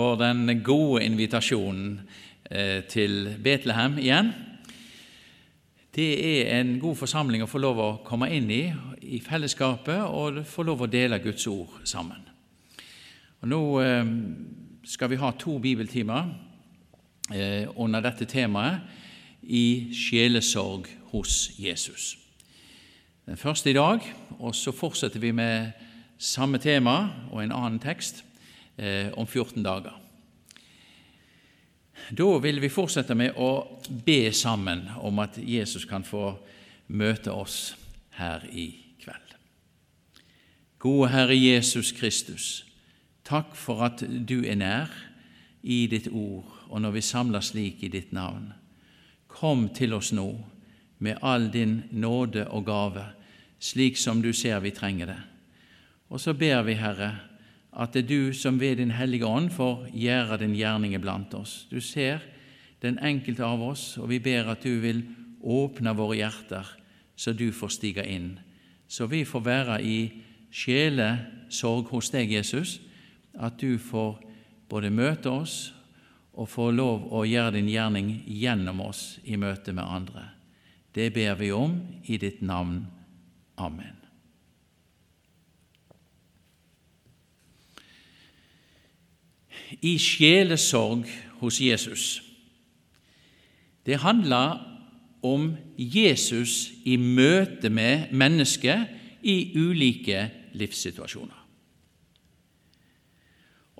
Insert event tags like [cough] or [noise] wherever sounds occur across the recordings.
for den gode invitasjonen eh, til Betlehem igjen. Det er en god forsamling å få lov å komme inn i i fellesskapet og få lov å dele Guds ord sammen. Og Nå eh, skal vi ha to bibeltimer eh, under dette temaet i sjelesorg hos Jesus. Den første i dag, og så fortsetter vi med samme tema og en annen tekst eh, om 14 dager. Da vil vi fortsette med å be sammen om at Jesus kan få møte oss her i kveld. Gode Herre Jesus Kristus, takk for at du er nær i ditt ord og når vi samler slik i ditt navn. Kom til oss nå med all din nåde og gave, slik som du ser vi trenger det. Og så ber vi, Herre, at det er du som ved Din Hellige Ånd får gjøre din gjerning iblant oss. Du ser den enkelte av oss, og vi ber at du vil åpne våre hjerter, så du får stige inn. Så vi får være i sjelesorg hos deg, Jesus, at du får både møte oss og få lov å gjøre din gjerning gjennom oss i møte med andre. Det ber vi om i ditt navn. Amen. I sjelesorg hos Jesus. Det handler om Jesus i møte med mennesket i ulike livssituasjoner.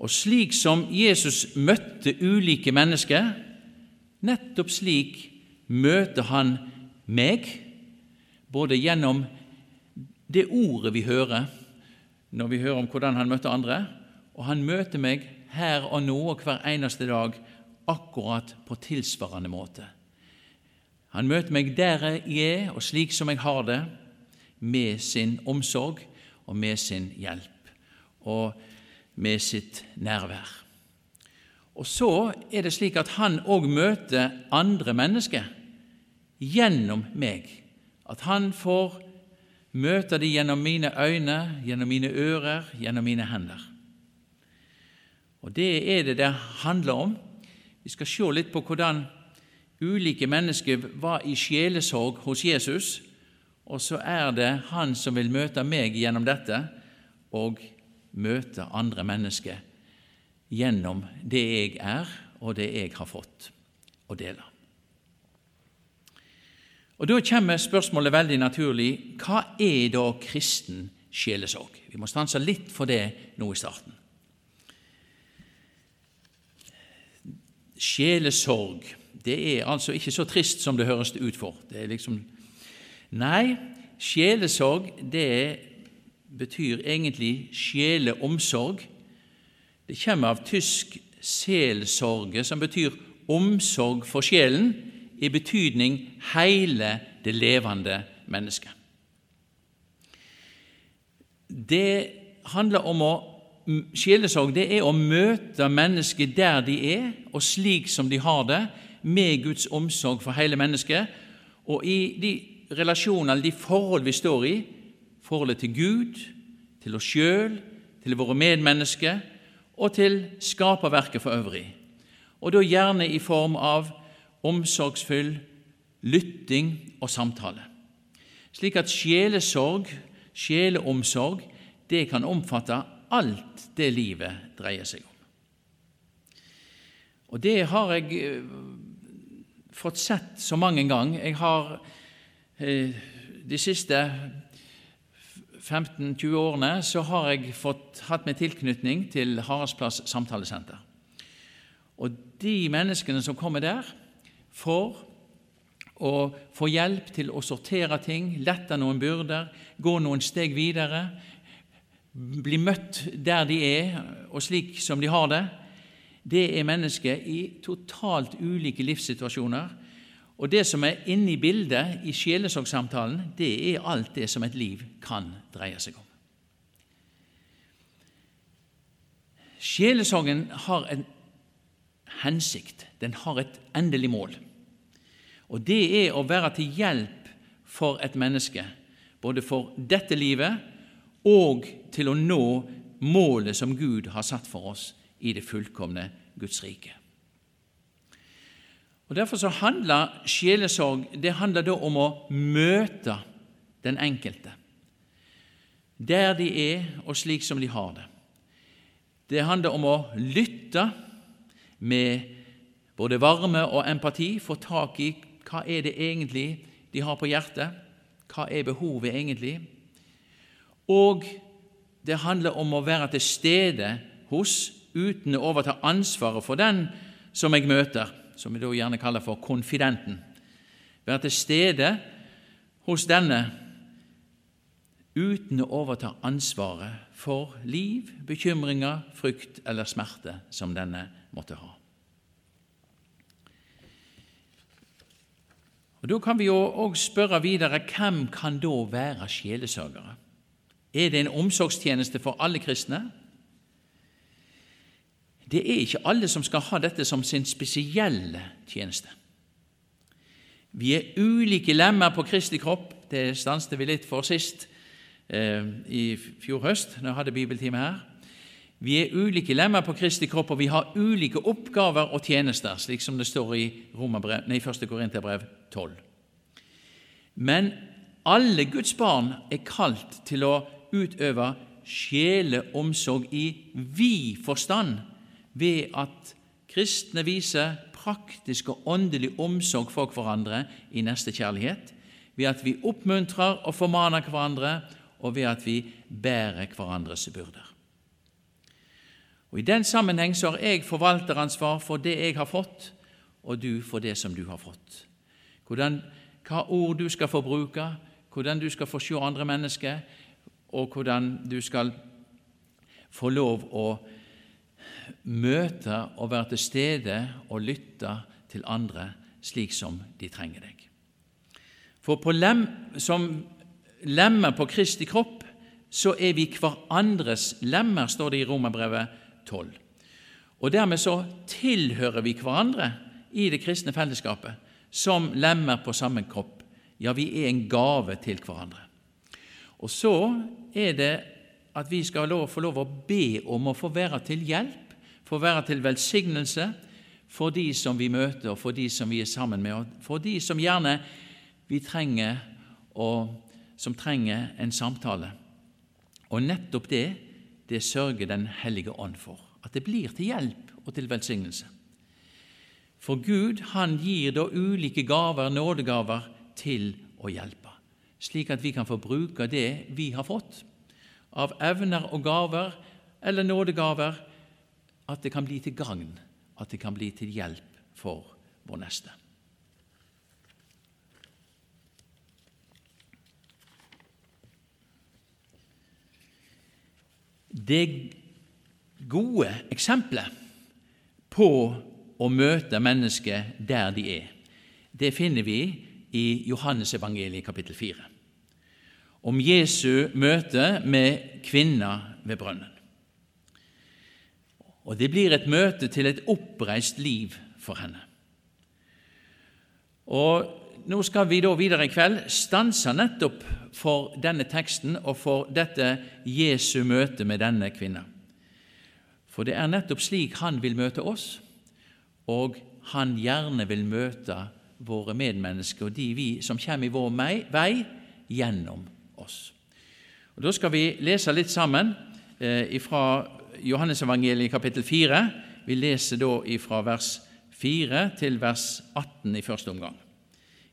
Og slik som Jesus møtte ulike mennesker, nettopp slik møter han meg, både gjennom det ordet vi hører når vi hører om hvordan han møtte andre, og han møter meg her og nå og hver eneste dag akkurat på tilsvarende måte. Han møter meg der jeg er, og slik som jeg har det, med sin omsorg og med sin hjelp og med sitt nærvær. Og så er det slik at han òg møter andre mennesker gjennom meg. At han får møte dem gjennom mine øyne, gjennom mine ører, gjennom mine hender. Og Det er det det handler om. Vi skal se litt på hvordan ulike mennesker var i sjelesorg hos Jesus, og så er det han som vil møte meg gjennom dette, og møte andre mennesker gjennom det jeg er, og det jeg har fått å dele. Og Da kommer spørsmålet veldig naturlig hva er da kristen sjelesorg? Vi må stanse litt for det nå i starten. Sjelesorg det er altså ikke så trist som det høres ut for. Det er liksom Nei, sjelesorg det betyr egentlig sjeleomsorg. Det kommer av tysk selsorge, som betyr omsorg for sjelen, i betydning hele det levende mennesket. Det handler om å Sjelesorg det er å møte mennesket der de er, og slik som de har det, med Guds omsorg for hele mennesket, og i de relasjonene, de forhold vi står i, forholdet til Gud, til oss sjøl, til våre medmennesker og til skaperverket for øvrig. Og da gjerne i form av omsorgsfull lytting og samtale. Slik at sjelesorg, sjeleomsorg, det kan omfatte alt det livet dreier seg om. Og det har jeg eh, fått sett så mange ganger. Jeg har eh, de siste 15-20 årene så har jeg fått, hatt med tilknytning til Haraldsplass samtalesenter. Og de menneskene som kommer der, får å få hjelp til å sortere ting, lette noen byrder, gå noen steg videre, bli møtt der de er, og slik som de har det, det er mennesker i totalt ulike livssituasjoner. Og det som er inne i bildet i sjelesorgsamtalen, det er alt det som et liv kan dreie seg om. Sjelesorgen har en hensikt, den har et endelig mål. Og det er å være til hjelp for et menneske, både for dette livet og til å nå målet som Gud har satt for oss i det fullkomne Guds rike. Og Derfor så handler sjelesorg det handler da om å møte den enkelte der de er, og slik som de har det. Det handler om å lytte med både varme og empati, få tak i hva er det egentlig de har på hjertet, hva er behovet egentlig? Og det handler om å være til stede hos, uten å overta ansvaret for den som jeg møter, som vi da gjerne kaller for konfidenten. Være til stede hos denne uten å overta ansvaret for liv, bekymringer, frykt eller smerte som denne måtte ha. Og Da kan vi jo òg spørre videre hvem kan da være sjelesørgere? Er det en omsorgstjeneste for alle kristne? Det er ikke alle som skal ha dette som sin spesielle tjeneste. Vi er ulike lemmer på Kristi kropp. Det stanset vi litt for sist eh, i fjor høst, når jeg hadde bibeltime her. Vi er ulike lemmer på Kristi kropp, og vi har ulike oppgaver og tjenester, slik som det står i nei, 1. Korinterbrev 12. Men alle Guds barn er kalt til å utøve sjeleomsorg i vid forstand ved at kristne viser praktisk og åndelig omsorg for hverandre i nestekjærlighet, ved at vi oppmuntrer og formaner hverandre, og ved at vi bærer hverandres byrder. Og I den sammenheng så har jeg forvalteransvar for det jeg har fått, og du for det som du har fått. Hvordan, hva ord du skal få bruke, hvordan du skal få se andre mennesker, og hvordan du skal få lov å møte og være til stede og lytte til andre slik som de trenger deg. For lem, som lemmer på Kristi kropp, så er vi hverandres lemmer, står det i Romerbrevet 12. Og Dermed så tilhører vi hverandre i det kristne fellesskapet som lemmer på samme kropp. Ja, vi er en gave til hverandre. Og så er det at vi skal lov, få lov å be om å få være til hjelp, få være til velsignelse for de som vi møter, og for de som vi er sammen med, og for de som gjerne vi trenger, og som trenger en samtale. Og nettopp det det sørger Den hellige ånd for, at det blir til hjelp og til velsignelse. For Gud han gir da ulike gaver, nådegaver, til å hjelpe, slik at vi kan få bruke det vi har fått av evner og gaver eller nådegaver, at det kan bli til gagn, at det kan bli til hjelp for vår neste. Det gode eksempelet på å møte mennesker der de er, det finner vi i Johannes evangeliet kapittel 4. Om Jesu møte med kvinna ved brønnen. Og Det blir et møte til et oppreist liv for henne. Og Nå skal vi da videre i kveld stanse nettopp for denne teksten og for dette Jesu møte med denne kvinna. For det er nettopp slik han vil møte oss, og han gjerne vil møte våre medmennesker og de vi som kommer i vår vei, gjennom oss. Og Da skal vi lese litt sammen eh, fra Johannesevangeliet kapittel 4. Vi leser da fra vers 4 til vers 18 i første omgang,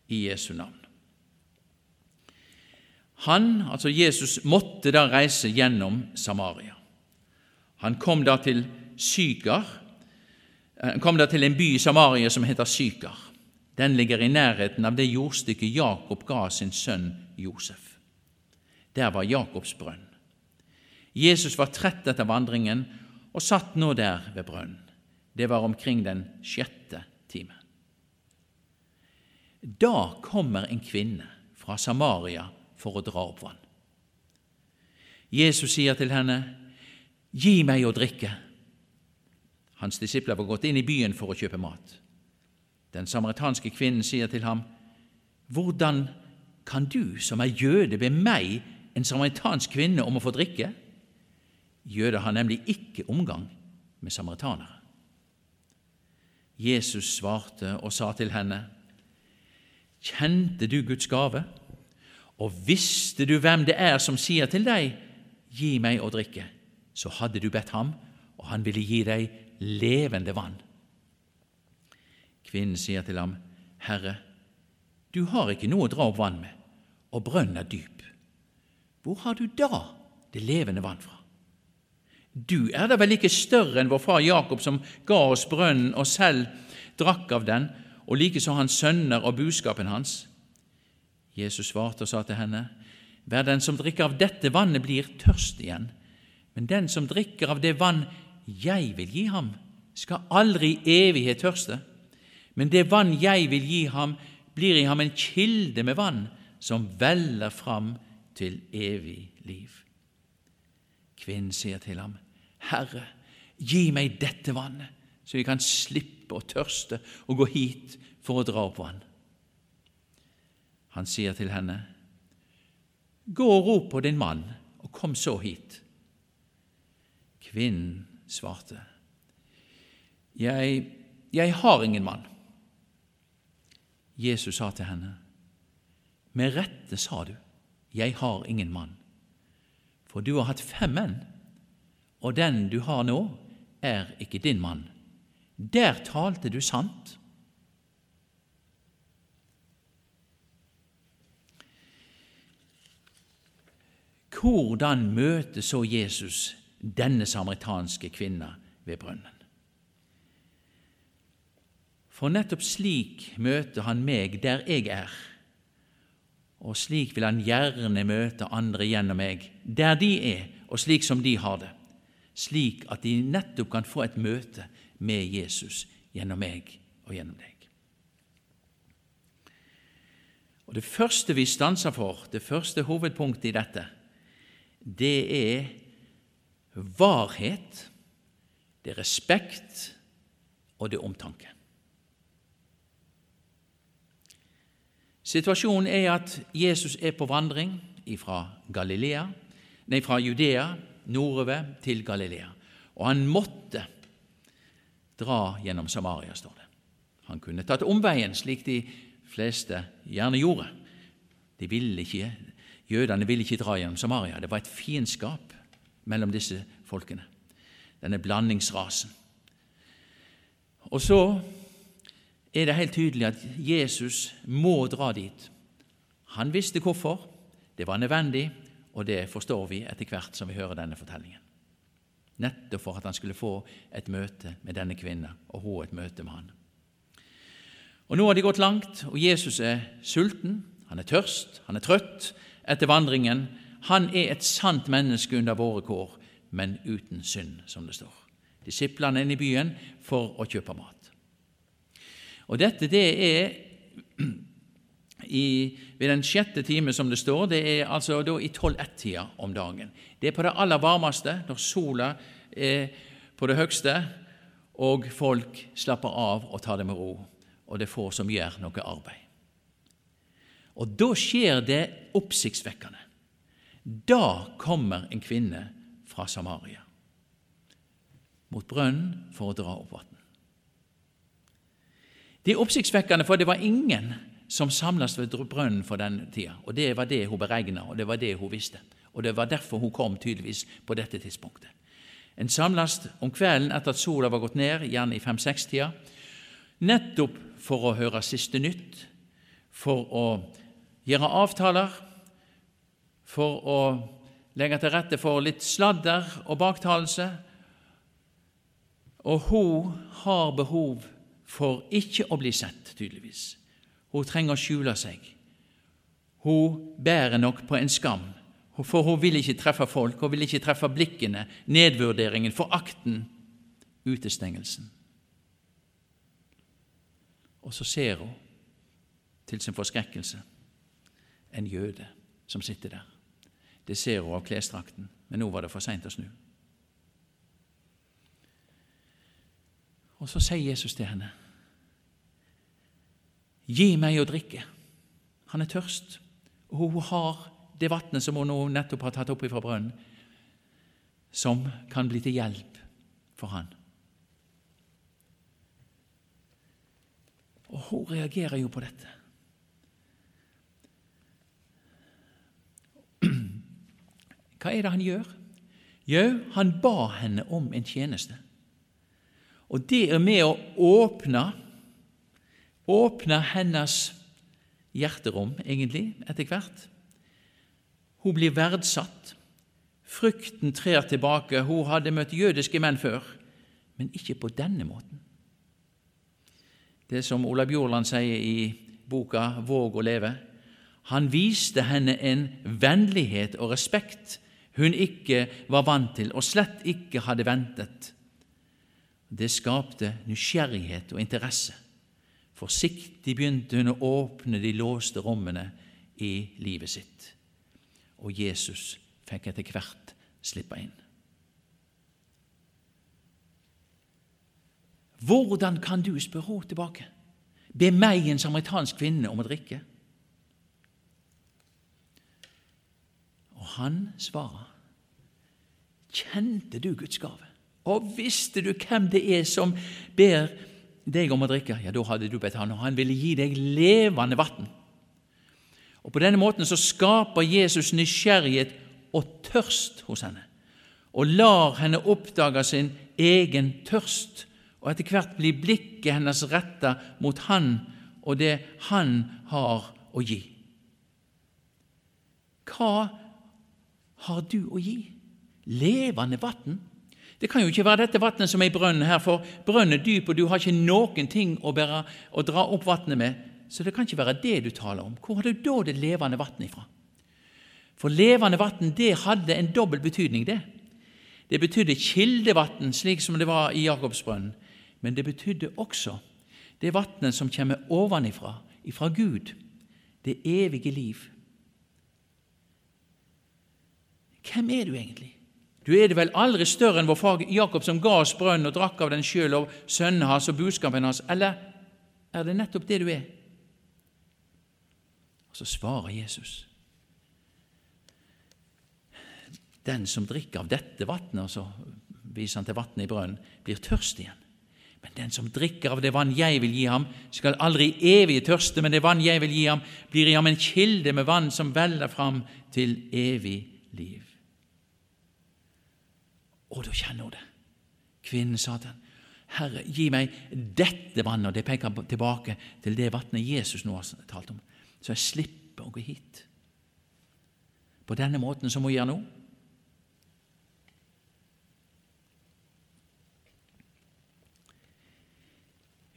i Jesu navn. Han, altså Jesus, måtte da reise gjennom Samaria. Han kom da til Sykar, han eh, kom da til en by i Samaria som heter Sykar. Den ligger i nærheten av det jordstykket Jakob ga sin sønn Josef. Der var Jakobs brønn. Jesus var trett etter vandringen og satt nå der ved brønnen. Det var omkring den sjette time. Da kommer en kvinne fra Samaria for å dra opp vann. Jesus sier til henne, Gi meg å drikke. Hans disipler var gått inn i byen for å kjøpe mat. Den samaritanske kvinnen sier til ham, Hvordan kan du som er jøde be meg, en samaritansk kvinne, om å få drikke? Jøder har nemlig ikke omgang med samaritanere. Jesus svarte og sa til henne, Kjente du Guds gave, og visste du hvem det er som sier til deg, Gi meg å drikke, så hadde du bedt ham, og han ville gi deg levende vann. Kvinnen sier til ham, Herre, du har ikke noe å dra opp vann med, og brønnen er dyp. Hvor har du da det levende vann fra? Du er da vel ikke større enn vår far Jakob, som ga oss brønnen og selv drakk av den, og likeså hans sønner og buskapen hans? Jesus svarte og sa til henne, Hver den som drikker av dette vannet, blir tørst igjen, men den som drikker av det vann jeg vil gi ham, skal aldri i evighet tørste. Men det vann jeg vil gi ham, blir i ham en kilde med vann som veller fram til evig liv. Kvinnen sier til ham, Herre, gi meg dette vannet, så jeg kan slippe å tørste og gå hit for å dra opp vann. Han sier til henne, Gå og rop på din mann, og kom så hit. Kvinnen svarte, Jeg, jeg har ingen mann. Jesus sa til henne, Med rette sa du, Jeg har ingen mann, for du har hatt fem menn, og den du har nå, er ikke din mann. Der talte du sant. Hvordan møter så Jesus denne samaritanske kvinna ved brønnen? For nettopp slik møter han meg der jeg er, og slik vil han gjerne møte andre gjennom meg, der de er, og slik som de har det, slik at de nettopp kan få et møte med Jesus gjennom meg og gjennom deg. Og Det første vi stanser for, det første hovedpunktet i dette, det er varhet, det er respekt, og det er omtanke. Situasjonen er at Jesus er på vandring fra Judea nordover til Galilea. Og han måtte dra gjennom Samaria, står det. Han kunne tatt omveien, slik de fleste gjerne gjorde. De ville ikke, Jødene ville ikke dra gjennom Samaria. Det var et fiendskap mellom disse folkene, denne blandingsrasen. Og så er det helt tydelig at Jesus må dra dit. Han visste hvorfor, det var nødvendig, og det forstår vi etter hvert som vi hører denne fortellingen. Nettopp for at han skulle få et møte med denne kvinnen, og hun et møte med han. Og Nå har de gått langt, og Jesus er sulten, han er tørst, han er trøtt etter vandringen. Han er et sant menneske under våre kår, men uten synd, som det står. Disiplene er inne i byen for å kjøpe mat. Og dette det er i, ved den sjette time, som det står, det er altså da i tolv-ett-tida om dagen. Det er på det aller varmeste, når sola er på det høgste, og folk slapper av og tar det med ro, og det er få som gjør noe arbeid. Og da skjer det oppsiktsvekkende. Da kommer en kvinne fra Samaria mot brønnen for å dra opp vann. Det er oppsiktsvekkende, for det var ingen som samles ved brønnen for den tida. Og Det var det hun beregna, og det var det hun visste. Og Det var derfor hun kom tydeligvis på dette tidspunktet. En samles om kvelden etter at sola var gått ned, gjerne i fem-seks-tida, nettopp for å høre siste nytt, for å gjøre avtaler, for å legge til rette for litt sladder og baktalelse. Og hun har behov for ikke å bli sett, tydeligvis. Hun trenger å skjule seg. Hun bærer nok på en skam, for hun vil ikke treffe folk, hun vil ikke treffe blikkene, nedvurderingen, forakten, utestengelsen. Og så ser hun, til sin forskrekkelse, en jøde som sitter der. Det ser hun av klesdrakten, men nå var det for seint å snu. Og så sier Jesus til henne, Gi meg å drikke. Han er tørst, og hun har det vannet som hun nå nettopp har tatt opp fra brønnen, som kan bli til hjelp for han. Og hun reagerer jo på dette. Hva er det han gjør? Jo, han ba henne om en tjeneste. Og det er med å åpne åpne hennes hjerterom, egentlig, etter hvert. Hun blir verdsatt. Frykten trer tilbake. Hun hadde møtt jødiske menn før, men ikke på denne måten. Det som Ola Bjorland sier i boka Våg å leve. Han viste henne en vennlighet og respekt hun ikke var vant til, og slett ikke hadde ventet. Det skapte nysgjerrighet og interesse. Forsiktig begynte hun å åpne de låste rommene i livet sitt, og Jesus fikk etter hvert slippe inn. Hvordan kan du, spørre henne tilbake, be meg, en samaritansk kvinne, om å drikke? Og han svarer, kjente du Guds gave? Og visste du hvem det er som ber deg om å drikke? Ja, da hadde du bedt han, og han ville gi deg levende vann. Og På denne måten så skaper Jesus nysgjerrighet og tørst hos henne, og lar henne oppdage sin egen tørst, og etter hvert blir blikket hennes retta mot Han og det Han har å gi. Hva har du å gi? Levende vann? Det kan jo ikke være dette vannet som er i brønnen her, for brønnen er dyp, og du har ikke noen ting å, bære, å dra opp vannet med. Så det kan ikke være det du taler om. Hvor har du da det levende vannet ifra? For levende vann, det hadde en dobbel betydning, det. Det betydde kildevann, slik som det var i Jakobsbrønnen. Men det betydde også det vannet som kommer ovenifra, ifra Gud, det evige liv. Hvem er du egentlig? Du er det vel aldri større enn vår far Jakob, som ga oss brønnen og drakk av den sjøl, og sønnene hans og budskapen hans, eller er det nettopp det du er? Og så svarer Jesus. Den som drikker av dette vannet, og så viser han til vannet i brønnen, blir tørst igjen. Men den som drikker av det vann jeg vil gi ham, skal aldri evig tørste, men det vann jeg vil gi ham, blir i ham en kilde med vann som veller fram til evig liv. Og da kjenner hun det. Kvinnen sa til ham, Herre, gi meg dette vannet, og det peker tilbake til det vannet Jesus nå har talt om, så jeg slipper å gå hit. På denne måten som hun gjør nå.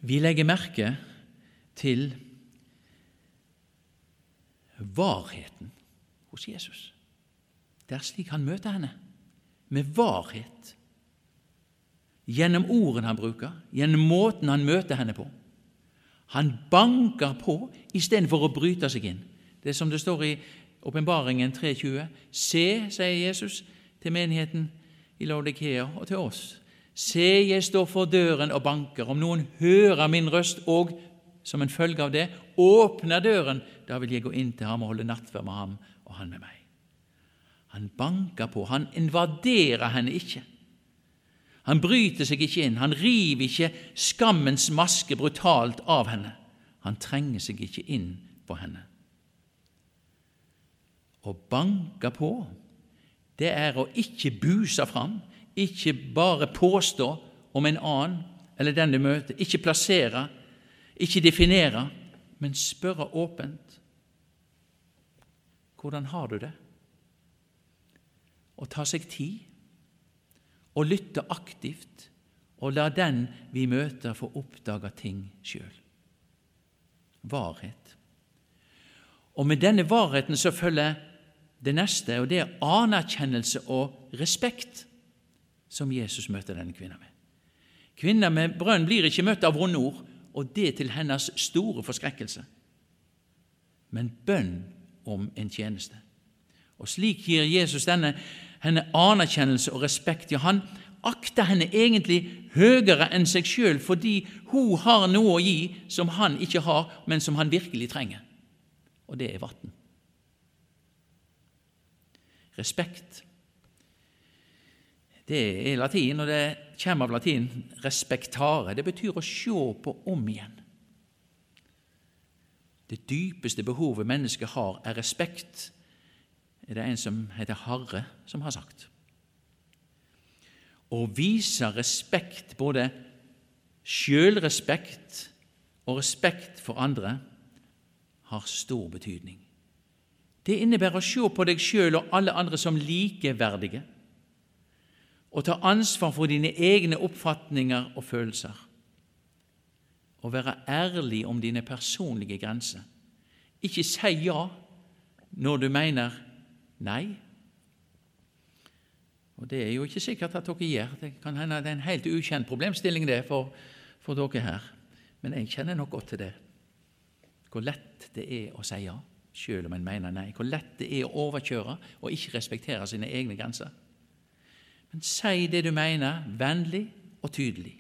Vi legger merke til varheten hos Jesus. Det er slik han møter henne med varhet. Gjennom ordene han bruker, gjennom måten han møter henne på. Han banker på istedenfor å bryte seg inn. Det er som det står i Åpenbaringen 3.20. Se, sier Jesus til menigheten i Laudikea og til oss. Se, jeg står for døren og banker. Om noen hører min røst og, som en følge av det, åpner døren, da vil jeg gå inn til ham og holde nattverd med ham og han med meg. Han banker på, han invaderer henne ikke. Han bryter seg ikke inn, han river ikke skammens maske brutalt av henne. Han trenger seg ikke inn på henne. Å banke på, det er å ikke buse fram, ikke bare påstå om en annen eller den du møter, ikke plassere, ikke definere, men spørre åpent. Hvordan har du det? Å ta seg tid og lytte aktivt og la den vi møter, få oppdage ting sjøl. Varhet. Og med denne varheten så følger det neste, og det er anerkjennelse og respekt, som Jesus møter denne kvinna med. Kvinna med brønn blir ikke møtt av vonde ord. og det til hennes store forskrekkelse, men bønn om en tjeneste. Og Slik gir Jesus denne henne anerkjennelse og respekt. Ja, han akter henne egentlig høyere enn seg sjøl fordi hun har noe å gi som han ikke har, men som han virkelig trenger. Og det er vann. Respekt. Det er latin, og det kommer av latin 'respektare'. Det betyr å se på om igjen. Det dypeste behovet mennesket har, er respekt, er det en som heter Harre, som har sagt. Å vise respekt, både sjølrespekt og respekt for andre, har stor betydning. Det innebærer å se på deg sjøl og alle andre som likeverdige, og ta ansvar for dine egne oppfatninger og følelser, Å være ærlig om dine personlige grenser. Ikke si ja når du mener nei. Og Det er jo ikke sikkert at dere gjør. Det kan hende det er en helt ukjent problemstilling det for, for dere her. Men jeg kjenner nok godt til det. Hvor lett det er å si ja, selv om en mener nei. Hvor lett det er å overkjøre og ikke respektere sine egne grenser. Men si det du mener, vennlig og tydelig.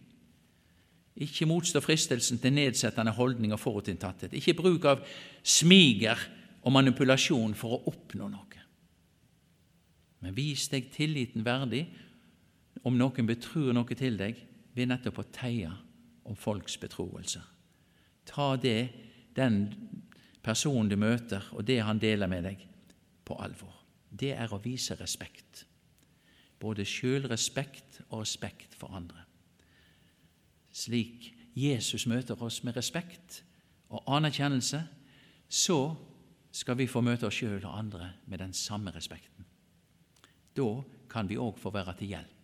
Ikke motstå fristelsen til nedsettende holdning og forutinntatthet. Ikke bruk av smiger og manipulasjon for å oppnå noe. Men vis deg tilliten verdig om noen betror noe til deg, ved nettopp å teie om folks betroelser. Ta det, den personen du møter, og det han deler med deg, på alvor. Det er å vise respekt. Både sjølrespekt og respekt for andre. Slik Jesus møter oss med respekt og anerkjennelse, så skal vi få møte oss sjøl og andre med den samme respekten. Da kan vi òg få være til hjelp.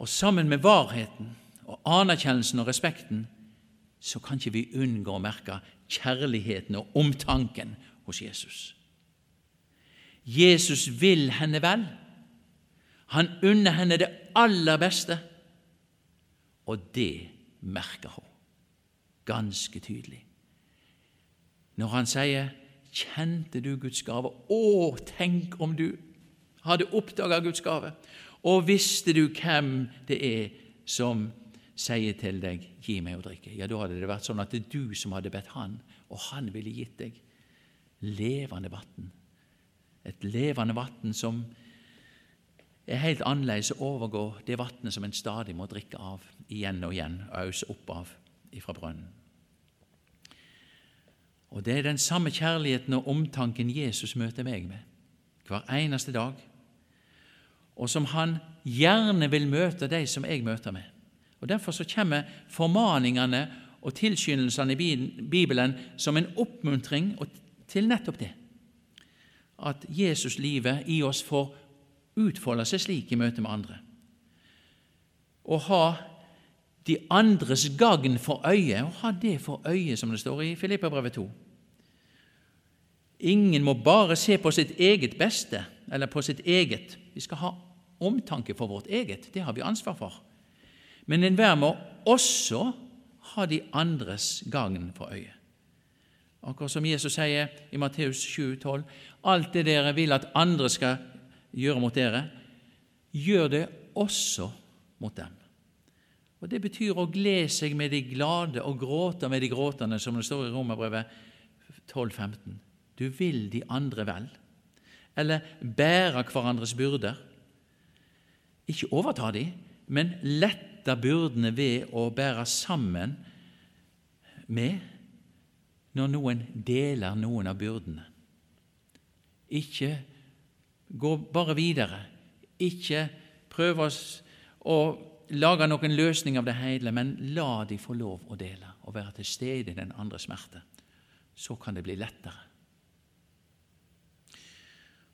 Og sammen med varheten og anerkjennelsen og respekten så kan ikke vi unngå å merke kjærligheten og omtanken hos Jesus. Jesus vil henne vel. Han unner henne det aller beste, og det merker hun ganske tydelig. Når han sier Kjente du Guds gave? Å, tenk om du hadde oppdaga Guds gave, og visste du hvem det er som sier til deg 'gi meg å drikke', ja, da hadde det vært sånn at det er du som hadde bedt Han, og Han ville gitt deg levende vann. Et levende vann som er helt annerledes å overgå det vannet som en stadig må drikke av igjen og igjen og ause opp av ifra brønnen. Og det er den samme kjærligheten og omtanken Jesus møter meg med hver eneste dag, og som han gjerne vil møte de som jeg møter med. Og Derfor så kommer formaningene og tilskyndelsene i Bibelen som en oppmuntring til nettopp det. At Jesuslivet i oss får utfolde seg slik i møte med andre. Å ha de andres gagn for øye, og ha det for øye, som det står i Filippabrevet 2. Ingen må bare se på sitt eget beste, eller på sitt eget. Vi skal ha omtanke for vårt eget, det har vi ansvar for. Men enhver må også ha de andres gagn for øye. Akkurat som Jesus sier i Matteus 7, 12, alt det dere vil at andre skal gjøre mot dere, gjør det også mot dem. Og Det betyr å glede seg med de glade og gråte med de gråtende, som det står i Romerbrevet 12,15. Du vil de andre vel, eller bære hverandres byrder. Ikke overta de, men lette byrdene ved å bære sammen med når noen deler noen av byrdene. Ikke gå bare videre. Ikke prøve å lage noen løsning av det hele, men la de få lov å dele og være til stede i den andre smerte. Så kan det bli lettere.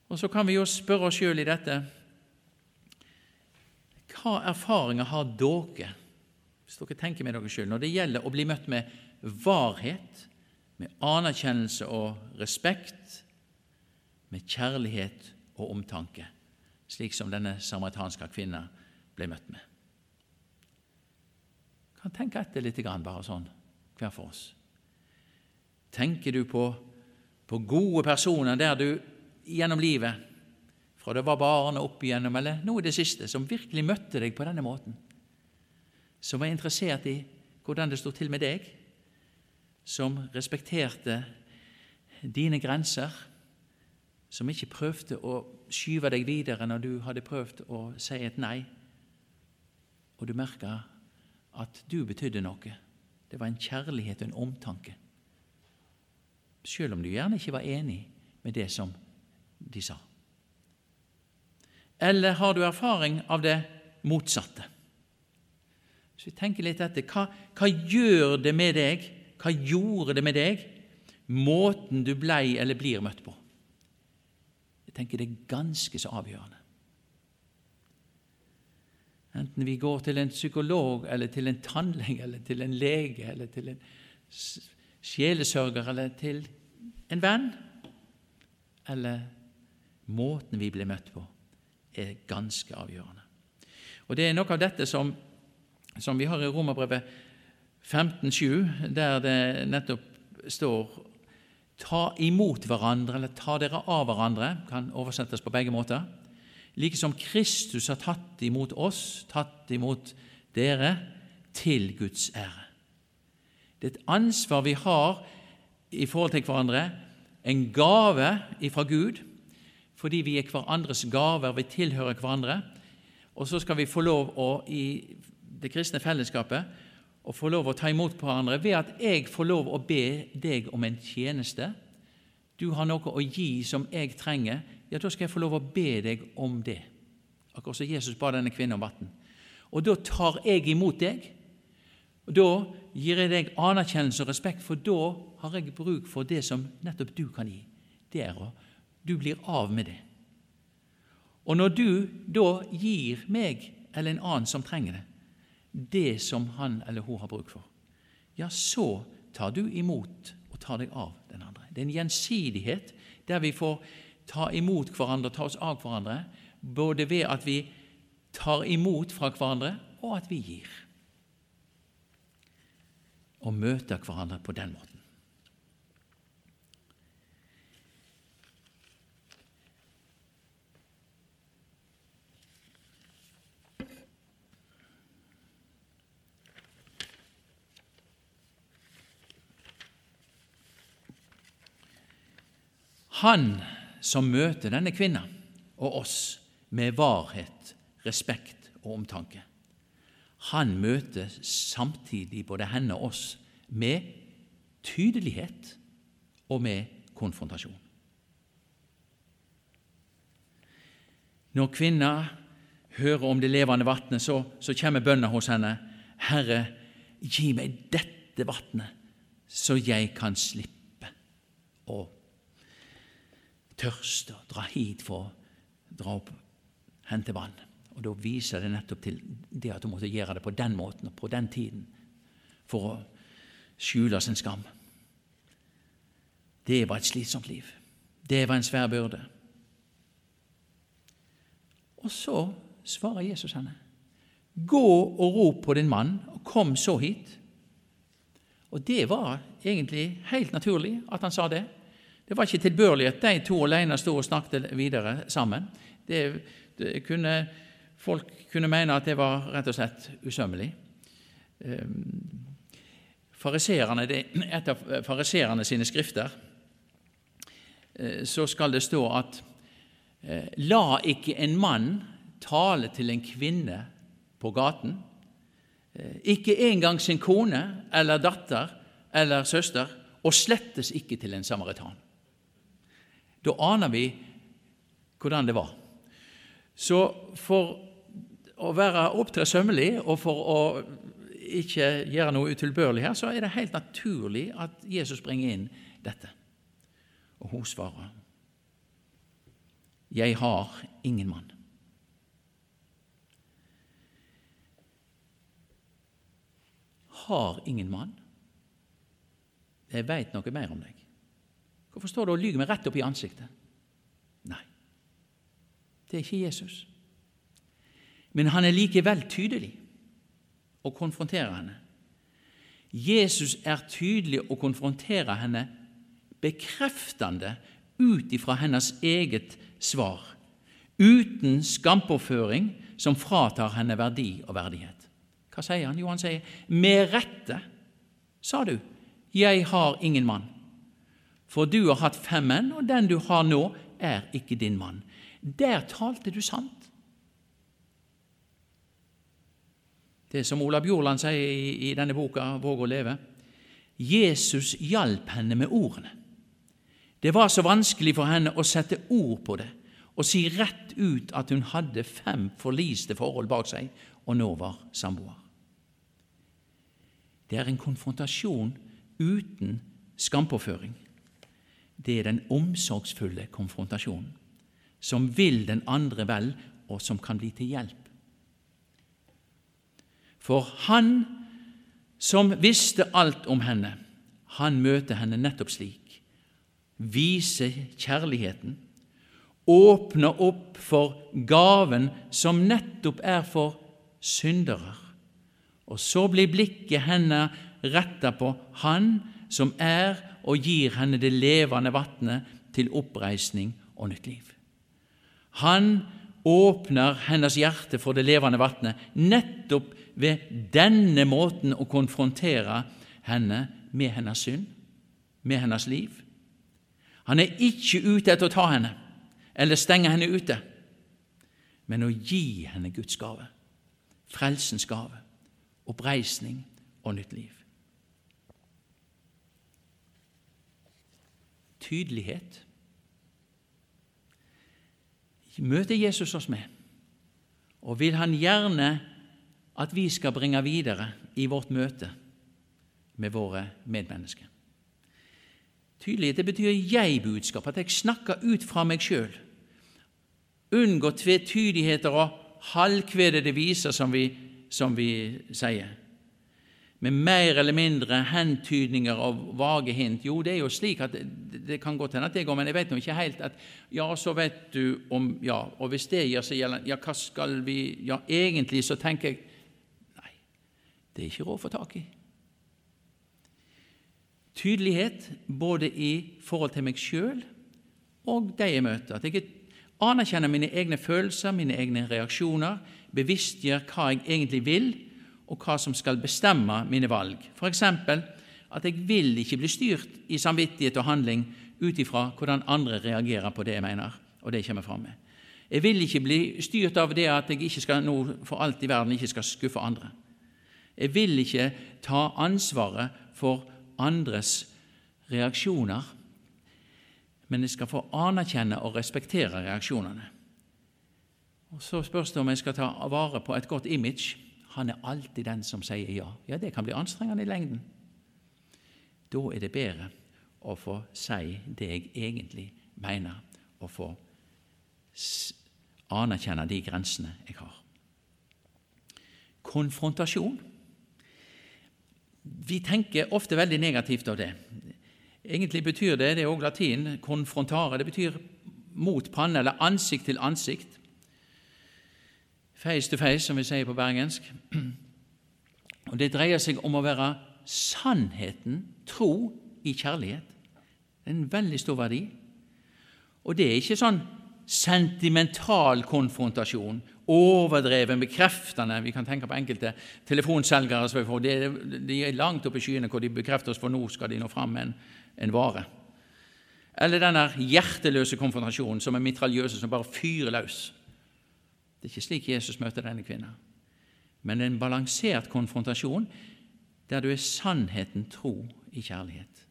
Og Så kan vi jo spørre oss sjøl i dette Hva erfaringer har dere, hvis dere tenker med dere sjøl, når det gjelder å bli møtt med varhet, med anerkjennelse og respekt, med kjærlighet og omtanke, slik som denne samaritanske kvinna ble møtt med? Kan tenke etter litt, bare sånn, hver for oss. Tenker du på, på gode personer der du gjennom livet, fra det var barn og opp igjennom, eller nå i det siste, som virkelig møtte deg på denne måten? Som var interessert i hvordan det sto til med deg? Som respekterte dine grenser? Som ikke prøvde å skyve deg videre når du hadde prøvd å si et nei? Og du merka at du betydde noe. Det var en kjærlighet og en omtanke. Selv om du gjerne ikke var enig med det som de sa. Eller har du erfaring av det motsatte? Så vi tenker litt etter hva, hva gjør det med deg, hva gjorde det med deg, måten du blei eller blir møtt på? Jeg tenker det er ganske så avgjørende. Enten vi går til en psykolog eller til en tannlege eller til en lege eller til en sjelesørger eller til en venn, eller måten vi blir møtt på, er ganske avgjørende. Og Det er noe av dette som, som vi har i Romerbrevet 15,7, der det nettopp står Ta imot hverandre, eller ta dere av hverandre, kan oversettes på begge måter like som Kristus har tatt imot oss, tatt imot dere, til Guds ære. Det er et ansvar vi har i forhold til hverandre, en gave ifra Gud, fordi vi er hverandres gaver, vi tilhører hverandre. Og så skal vi få lov å, i det kristne fellesskapet å få lov å ta imot hverandre ved at jeg får lov å be deg om en tjeneste. Du har noe å gi som jeg trenger ja, da skal jeg få lov å be deg om det. Akkurat som Jesus ba denne kvinnen om vann. Og da tar jeg imot deg. Og Da gir jeg deg anerkjennelse og respekt, for da har jeg bruk for det som nettopp du kan gi. Det er å Du blir av med det. Og når du da gir meg eller en annen som trenger det, det som han eller hun har bruk for, ja, så tar du imot og tar deg av den andre. Det er en gjensidighet der vi får ta imot hverandre, ta oss av hverandre, både ved at vi tar imot fra hverandre, og at vi gir. Og møter hverandre på den måten. Han som møter denne kvinna og oss med varhet, respekt og omtanke. Han møter samtidig både henne og oss med tydelighet og med konfrontasjon. Når kvinna hører om det levende vannet, så, så kommer bønna hos henne. Herre, gi meg dette vannet, så jeg kan slippe å tørste og dra hit for å dra opp, hente vann. Og Da viser det nettopp til det at hun måtte gjøre det på den måten og på den tiden for å skjule sin skam. Det var et slitsomt liv. Det var en svær byrde. Og så svarer Jesus henne. Gå og rop på din mann, og kom så hit. Og det var egentlig helt naturlig at han sa det. Det var ikke tilbørlig at de to alene sto og snakket videre sammen. Det, det kunne, folk kunne mene at det var rett og slett usømmelig. Fariserene, et av fariserene sine skrifter eh, så skal det stå at eh, La ikke en mann tale til en kvinne på gaten, eh, ikke engang sin kone eller datter eller søster, og slettes ikke til en samaritan. Da aner vi hvordan det var. Så for å være opptre sømmelig og for å ikke gjøre noe utilbørlig her, så er det helt naturlig at Jesus bringer inn dette. Og hun svarer, 'Jeg har ingen mann'. Har ingen mann? Jeg veit noe mer om deg. Hvorfor står du og lyver meg rett opp i ansiktet? Nei, det er ikke Jesus. Men han er likevel tydelig og konfronterer henne. Jesus er tydelig og konfronterer henne bekreftende ut ifra hennes eget svar, uten skampåføring som fratar henne verdi og verdighet. Hva sier han? Jo, han sier, 'Med rette, sa du, jeg har ingen mann.' For du har hatt fem menn, og den du har nå, er ikke din mann. Der talte du sant. Det som Ola Bjorland sier i, i denne boka 'Våg å leve'. Jesus hjalp henne med ordene. Det var så vanskelig for henne å sette ord på det og si rett ut at hun hadde fem forliste forhold bak seg og nå var samboer. Det er en konfrontasjon uten skampåføring. Det er den omsorgsfulle konfrontasjonen, som vil den andre vel, og som kan bli til hjelp. For han som visste alt om henne, han møter henne nettopp slik. Viser kjærligheten, åpner opp for gaven som nettopp er for syndere. Og så blir blikket henne retta på Han som er og gir henne det levende vannet til oppreisning og nytt liv. Han åpner hennes hjerte for det levende vannet nettopp ved denne måten å konfrontere henne med hennes synd, med hennes liv. Han er ikke ute etter å ta henne eller stenge henne ute, men å gi henne Guds gave, frelsens gave, oppreisning og nytt liv. Tydelighet møter Jesus oss med, og vil han gjerne at vi skal bringe videre i vårt møte med våre medmennesker. Tydelighet det betyr jeg-budskap, at jeg snakker ut fra meg sjøl. Unngå tvetydigheter og halvkvedede viser, som vi, som vi sier. Med mer eller mindre hentydninger og vage hint. Jo, det er jo slik at det, det kan godt hende at det går, men jeg vet nå ikke helt at Ja, så vet du om Ja, og hvis det gjør seg gjeldende, ja, hva skal vi Ja, egentlig så tenker jeg Nei, det er ikke råd å få tak i. Tydelighet både i forhold til meg sjøl og de jeg møter. At jeg anerkjenner mine egne følelser, mine egne reaksjoner, bevisstgjør hva jeg egentlig vil, og hva som skal bestemme mine valg. F.eks. at jeg vil ikke bli styrt i samvittighet og handling ut ifra hvordan andre reagerer på det jeg mener, og det jeg kommer fram med. Jeg vil ikke bli styrt av det at jeg ikke skal, nå for alt i verden ikke skal skuffe andre. Jeg vil ikke ta ansvaret for andres reaksjoner, men jeg skal få anerkjenne og respektere reaksjonene. Og Så spørs det om jeg skal ta vare på et godt image. Han er alltid den som sier ja. Ja, det kan bli anstrengende i lengden. Da er det bedre å få si det jeg egentlig mener, og få anerkjenne de grensene jeg har. Konfrontasjon vi tenker ofte veldig negativt av det. Egentlig betyr det, det er også latin, konfrontare. Det betyr mot panne, eller ansikt til ansikt. Face to face, som vi sier på bergensk. [clears throat] Og Det dreier seg om å være sannheten tro i kjærlighet. Det er en veldig stor verdi. Og det er ikke sånn sentimental konfrontasjon overdreven, bekreftende Vi kan tenke på enkelte telefonselgere som vi får. De, er langt oppe i skyene hvor de bekrefter oss, for nå skal de nå fram med en, en vare. Eller denne hjerteløse konfrontasjonen som er mitraljøse, som bare fyrer løs. Det er ikke slik Jesus møter denne kvinnen. Men en balansert konfrontasjon der du er sannheten tro i kjærlighet.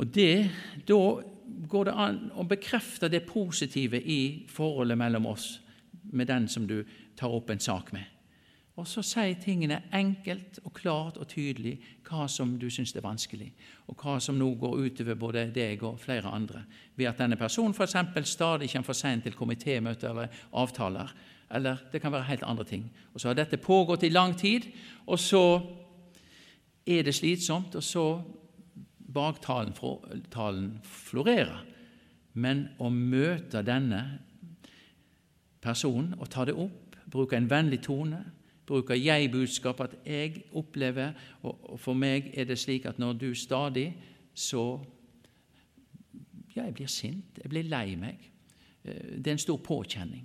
Og det, Da går det an å bekrefte det positive i forholdet mellom oss med den som du tar opp en sak med. Og så si tingene enkelt og klart og tydelig hva som du syns er vanskelig, og hva som nå går utover både deg og flere andre, ved at denne personen f.eks. stadig kommer for sent til komitémøter eller avtaler, eller det kan være helt andre ting. Og Så har dette pågått i lang tid, og så er det slitsomt, og så baktalen florerer. Men å møte denne personen og ta det opp, bruke en vennlig tone, bruker jeg-budskap, at jeg opplever, og for meg er det slik at når du stadig så Ja, jeg blir sint, jeg blir lei meg. Eh, det er en stor påkjenning.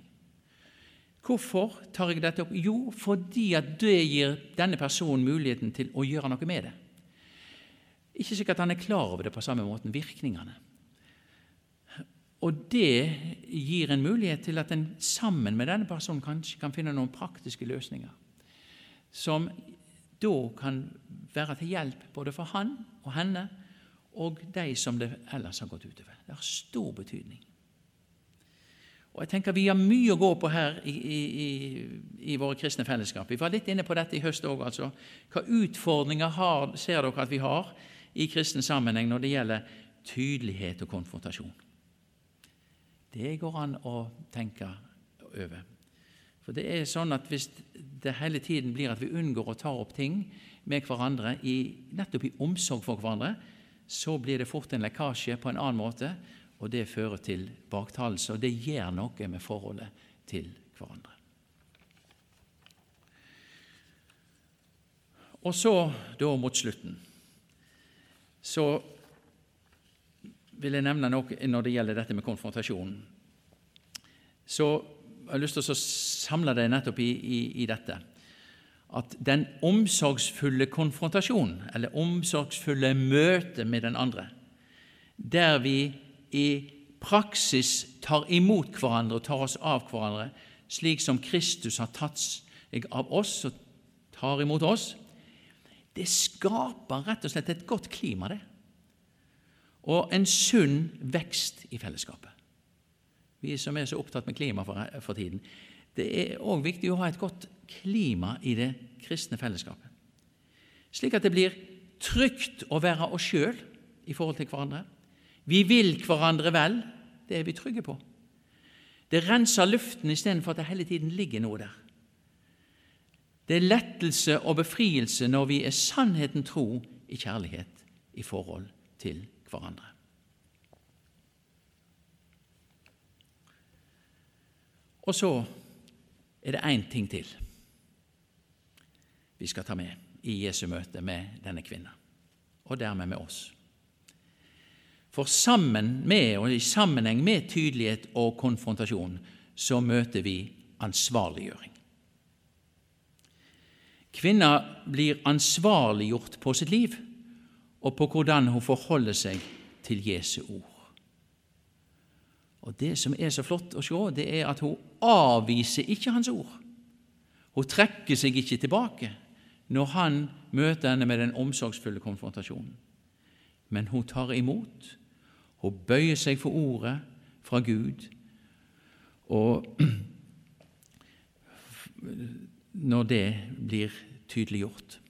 Hvorfor tar jeg dette opp? Jo, fordi at det gir denne personen muligheten til å gjøre noe med det. Ikke sikkert han er klar over det på samme måten, virkningene. Og det gir en mulighet til at en sammen med denne personen kanskje kan finne noen praktiske løsninger som da kan være til hjelp både for han og henne og de som det ellers har gått utover. Det har stor betydning. Og jeg tenker Vi har mye å gå på her i, i, i våre kristne fellesskap. Vi var litt inne på dette i høst òg. Altså. Hva utfordringer har, ser dere at vi har i kristen sammenheng når det gjelder tydelighet og konfrontasjon? Det går an å tenke over. For det er sånn at Hvis det hele tiden blir at vi unngår å ta opp ting med hverandre, i, nettopp i omsorg for hverandre, så blir det fort en lekkasje på en annen måte, og det fører til baktalelse, og det gjør noe med forholdet til hverandre. Og så, da mot slutten, så vil jeg nevne noe når det gjelder dette med konfrontasjonen. Så jeg har lyst til å samle deg nettopp i, i, i dette. At den omsorgsfulle konfrontasjonen, eller omsorgsfulle møtet med den andre, der vi i praksis tar imot hverandre og tar oss av hverandre, slik som Kristus har tatt seg av oss og tar imot oss, det skaper rett og slett et godt klima, det og en sunn vekst i fellesskapet. Vi som er så opptatt med klima for, for tiden. Det er òg viktig å ha et godt klima i det kristne fellesskapet. Slik at det blir trygt å være oss sjøl i forhold til hverandre. Vi vil hverandre vel. Det er vi trygge på. Det renser luften istedenfor at det hele tiden ligger noe der. Det er lettelse og befrielse når vi er sannheten tro i kjærlighet i forhold til hverandre Og så er det én ting til vi skal ta med i Jesu møte med denne kvinna, og dermed med oss. For sammen med og i sammenheng med tydelighet og konfrontasjon så møter vi ansvarliggjøring. Kvinna blir ansvarliggjort på sitt liv og på hvordan hun forholder seg til Jesu ord. Og Det som er så flott å se, det er at hun avviser ikke hans ord. Hun trekker seg ikke tilbake når han møter henne med den omsorgsfulle konfrontasjonen. Men hun tar imot. Hun bøyer seg for ordet fra Gud. Og [clears throat] når det blir tydeliggjort.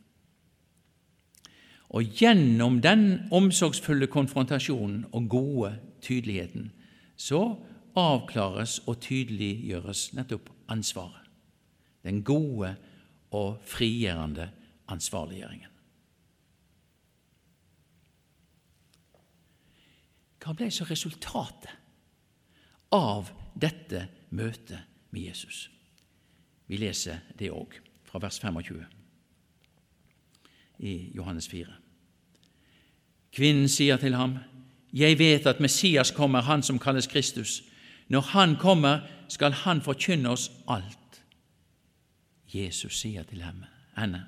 Og gjennom den omsorgsfulle konfrontasjonen og gode tydeligheten så avklares og tydeliggjøres nettopp ansvaret. Den gode og frigjørende ansvarliggjøringen. Hva ble så resultatet av dette møtet med Jesus? Vi leser det òg fra vers 25 i Johannes 4. Kvinnen sier til ham, Jeg vet at Messias kommer, han som kalles Kristus. Når han kommer, skal han forkynne oss alt. Jesus sier til henne,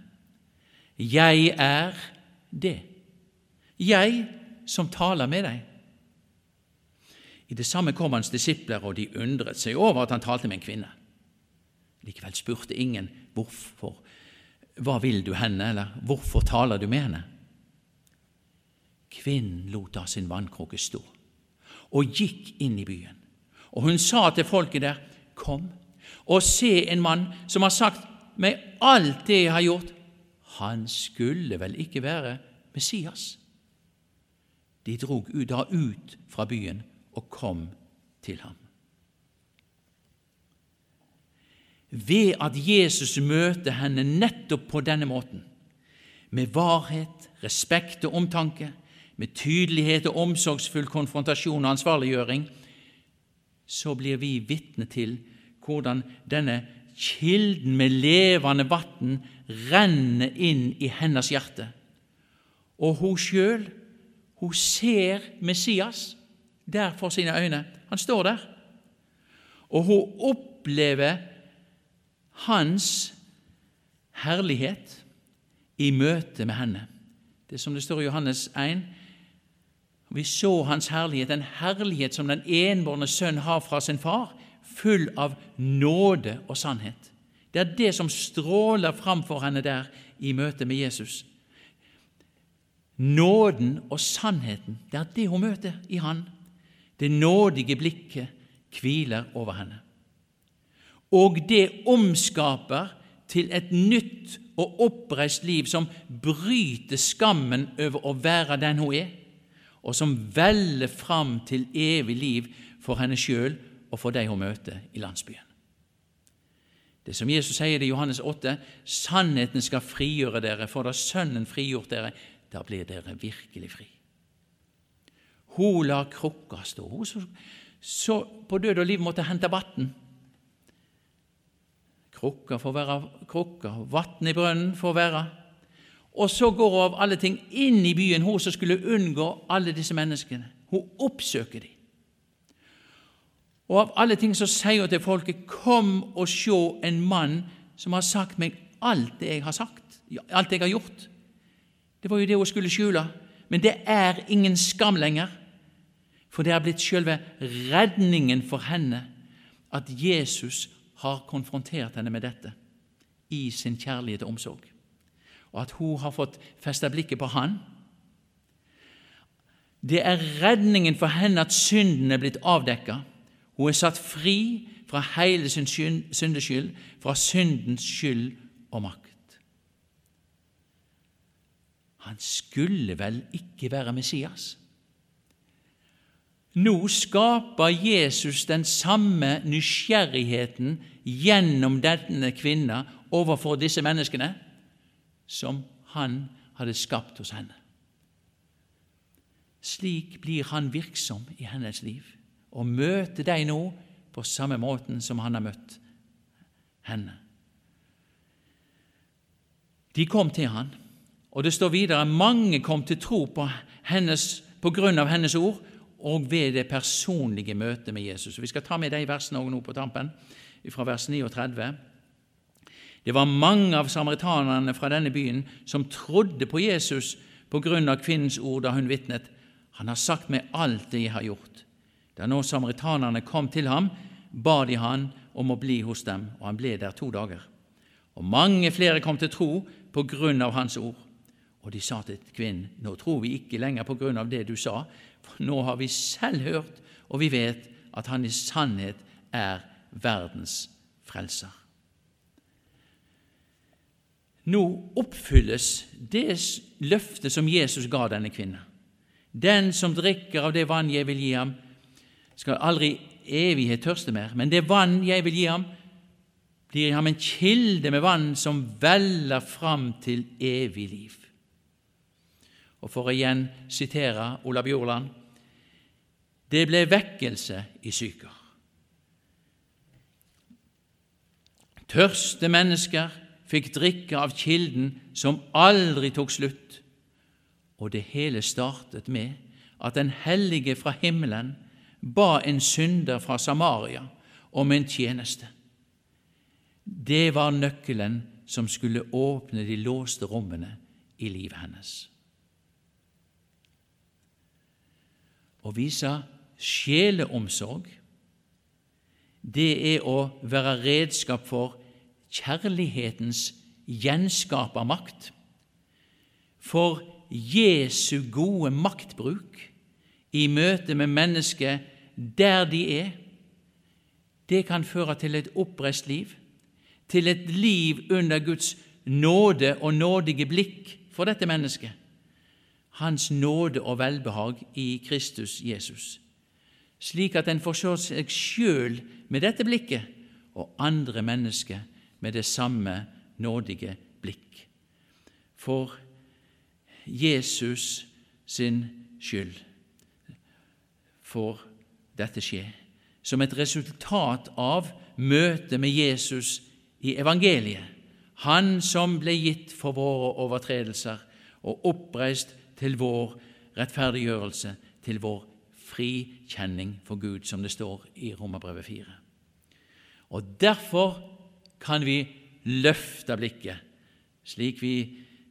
Jeg er det. Jeg som taler med deg. I det samme kom hans disipler, og de undret seg over at han talte med en kvinne. Likevel spurte ingen hvorfor hva vil du henne, eller hvorfor taler du med henne? Kvinnen lot da sin vannkrukke stå og gikk inn i byen. Og hun sa til folket der, Kom og se en mann som har sagt meg alt det jeg har gjort. Han skulle vel ikke være Messias? De drog da ut fra byen og kom til ham. ved at Jesus møter henne nettopp på denne måten, med varhet, respekt og omtanke, med tydelighet og omsorgsfull konfrontasjon og ansvarliggjøring, så blir vi vitne til hvordan denne kilden med levende vann renner inn i hennes hjerte. Og hun sjøl, hun ser Messias der for sine øyne. Han står der. Og hun opplever hans herlighet i møte med henne. Det er som det står i Johannes 1. Vi så hans herlighet, en herlighet som den enbårne sønn har fra sin far, full av nåde og sannhet. Det er det som stråler fram for henne der i møte med Jesus. Nåden og sannheten, det er det hun møter i Han. Det nådige blikket hviler over henne. Og det omskaper til et nytt og oppreist liv som bryter skammen over å være den hun er, og som veller fram til evig liv for henne sjøl og for de hun møter i landsbyen. Det som Jesus sier i Johannes 8.: Sannheten skal frigjøre dere, for da Sønnen frigjort dere, da blir dere virkelig fri. Hun lar krukka stå. Hun så, så på død og liv måtte hente vann. Krukka får være krukka, vann i brønnen får være. Og så går hun av alle ting inn i byen, hun som skulle unngå alle disse menneskene. Hun oppsøker dem. Og av alle ting så sier hun til folket, kom og se en mann som har sagt meg alt det jeg har sagt, alt jeg har gjort. Det var jo det hun skulle skjule. Men det er ingen skam lenger, for det er blitt selve redningen for henne at Jesus har konfrontert henne med dette i sin kjærlighet og omsorg, og at hun har fått festa blikket på Han. Det er redningen for henne at synden er blitt avdekka, hun er satt fri fra hele sin syndeskyld, fra syndens skyld og makt. Han skulle vel ikke være Messias? Nå skaper Jesus den samme nysgjerrigheten gjennom denne kvinna overfor disse menneskene som han hadde skapt hos henne. Slik blir han virksom i hennes liv og møter deg nå på samme måten som han har møtt henne. De kom til han, og det står videre mange kom til tro på, hennes, på grunn av hennes ord og ved det personlige møtet med Jesus. Vi skal ta med de versene også nå på tampen, fra vers 39. Det var mange av samaritanerne fra denne byen som trodde på Jesus på grunn av kvinnens ord da hun vitnet. Han har sagt meg alt det jeg har gjort. Da nå samaritanerne kom til ham, ba de han om å bli hos dem, og han ble der to dager. Og mange flere kom til tro på grunn av hans ord. Og de sa til kvinnen, nå tror vi ikke lenger på grunn av det du sa, for nå har vi selv hørt, og vi vet at han i sannhet er verdens frelser. Nå oppfylles det løftet som Jesus ga denne kvinnen. Den som drikker av det vann jeg vil gi ham, skal aldri evighet tørste mer, men det vann jeg vil gi ham, blir ham en kilde med vann som veller fram til evig liv. Og for å igjen sitere Olav Bjorland det ble vekkelse i syker. Tørste mennesker fikk drikke av kilden som aldri tok slutt, og det hele startet med at den hellige fra himmelen ba en synder fra Samaria om en tjeneste. Det var nøkkelen som skulle åpne de låste rommene i livet hennes. Å vise sjeleomsorg, det er å være redskap for kjærlighetens gjenskapermakt, for Jesu gode maktbruk i møte med mennesket der de er, det kan føre til et oppreist liv, til et liv under Guds nåde og nådige blikk for dette mennesket. Hans nåde og velbehag i Kristus Jesus, slik at en får se seg sjøl med dette blikket og andre mennesker med det samme nådige blikk. For Jesus sin skyld får dette skje, som et resultat av møtet med Jesus i evangeliet. Han som ble gitt for våre overtredelser og oppreist til vår rettferdiggjørelse, til vår frikjenning for Gud, som det står i Romerbrevet 4. Og derfor kan vi løfte blikket, slik vi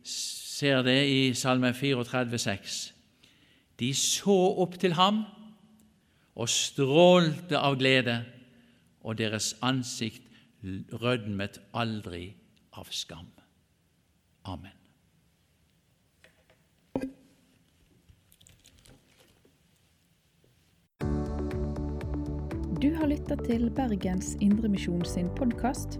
ser det i Salme 34, 6. De så opp til ham og strålte av glede, og deres ansikt rødmet aldri av skam. Amen. Du har lytta til Bergens Indremisjon sin podkast.